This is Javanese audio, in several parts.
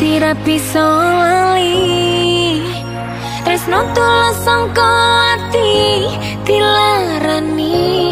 Ganti rapi lali. Tresno tulus sangka ati Dilarani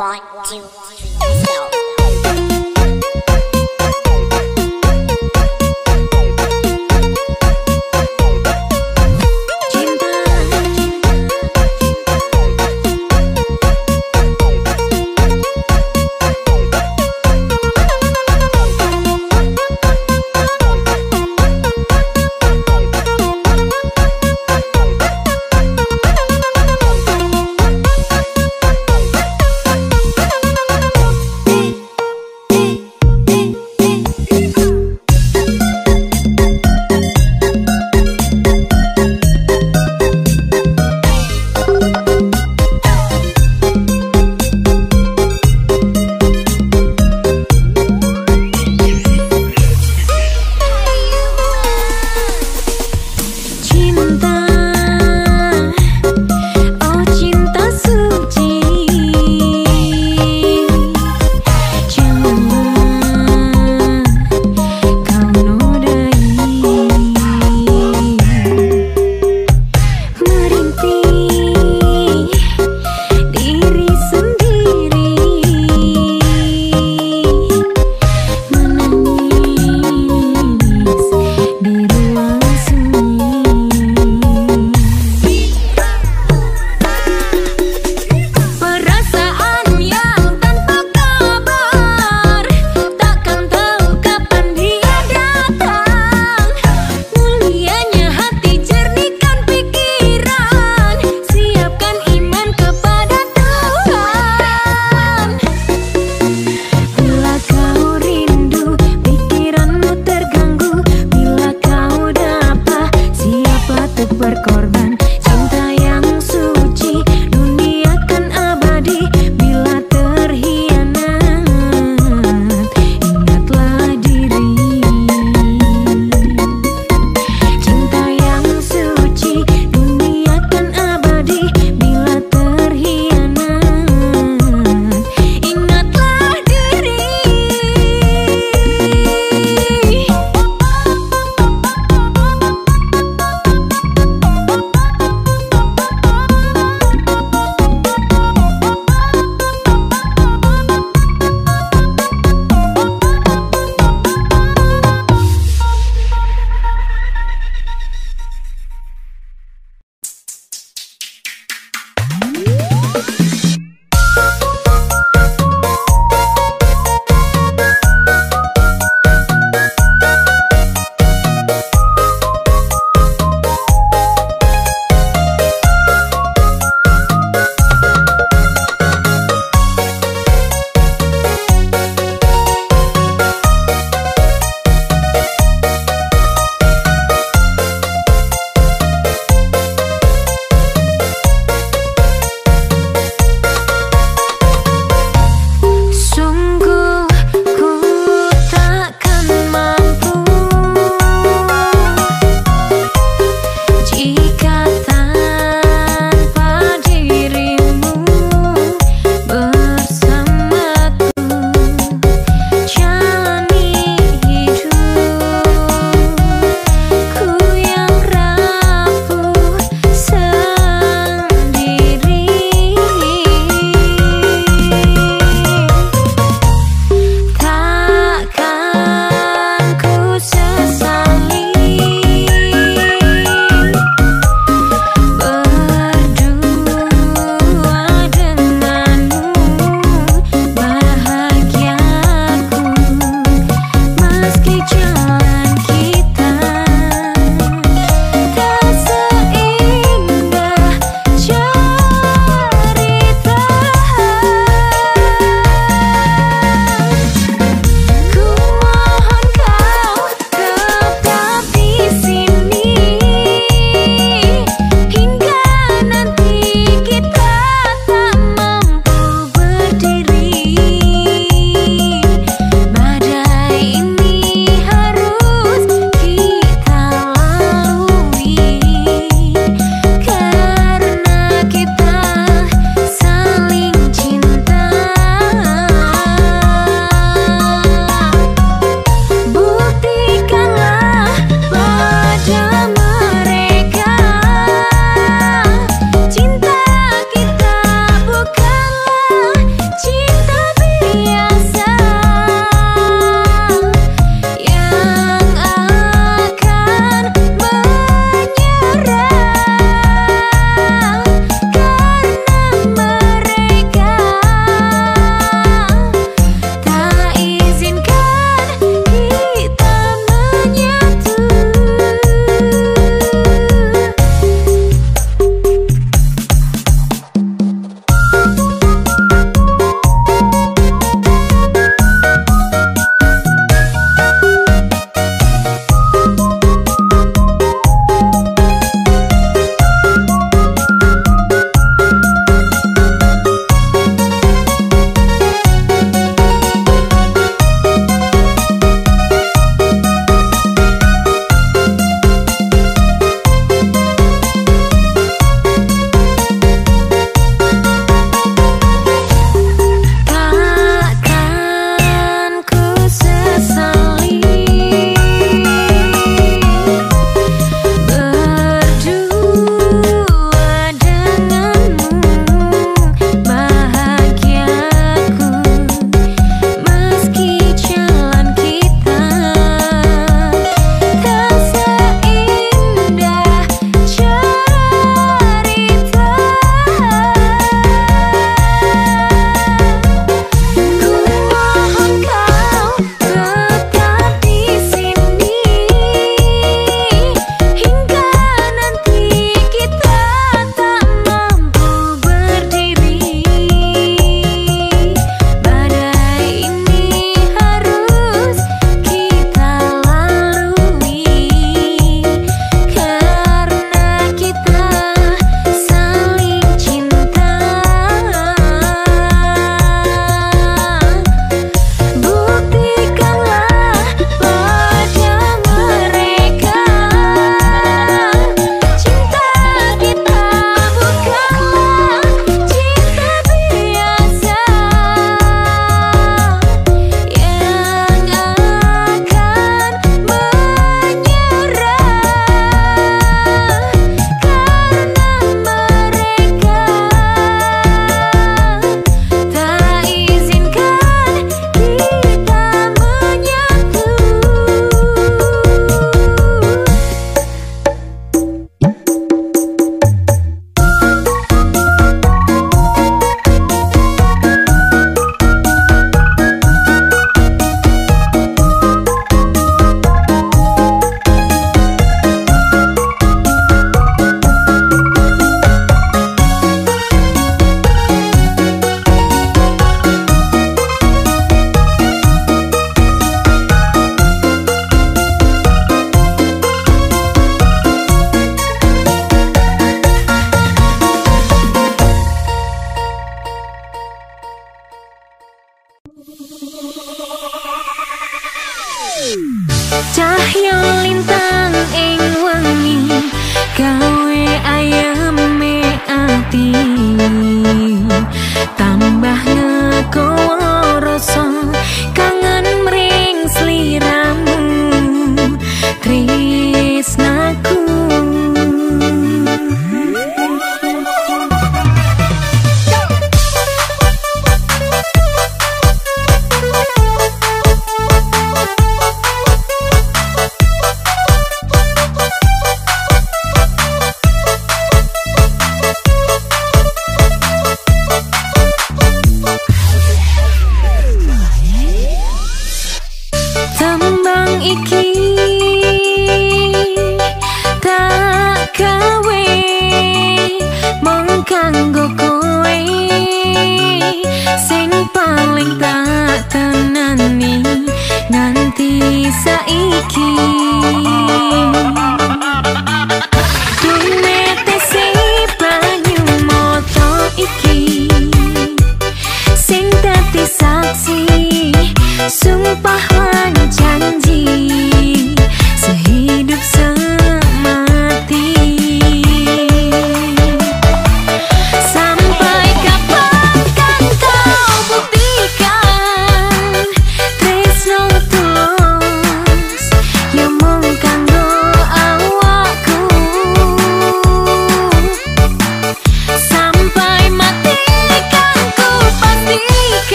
One, two, three, go.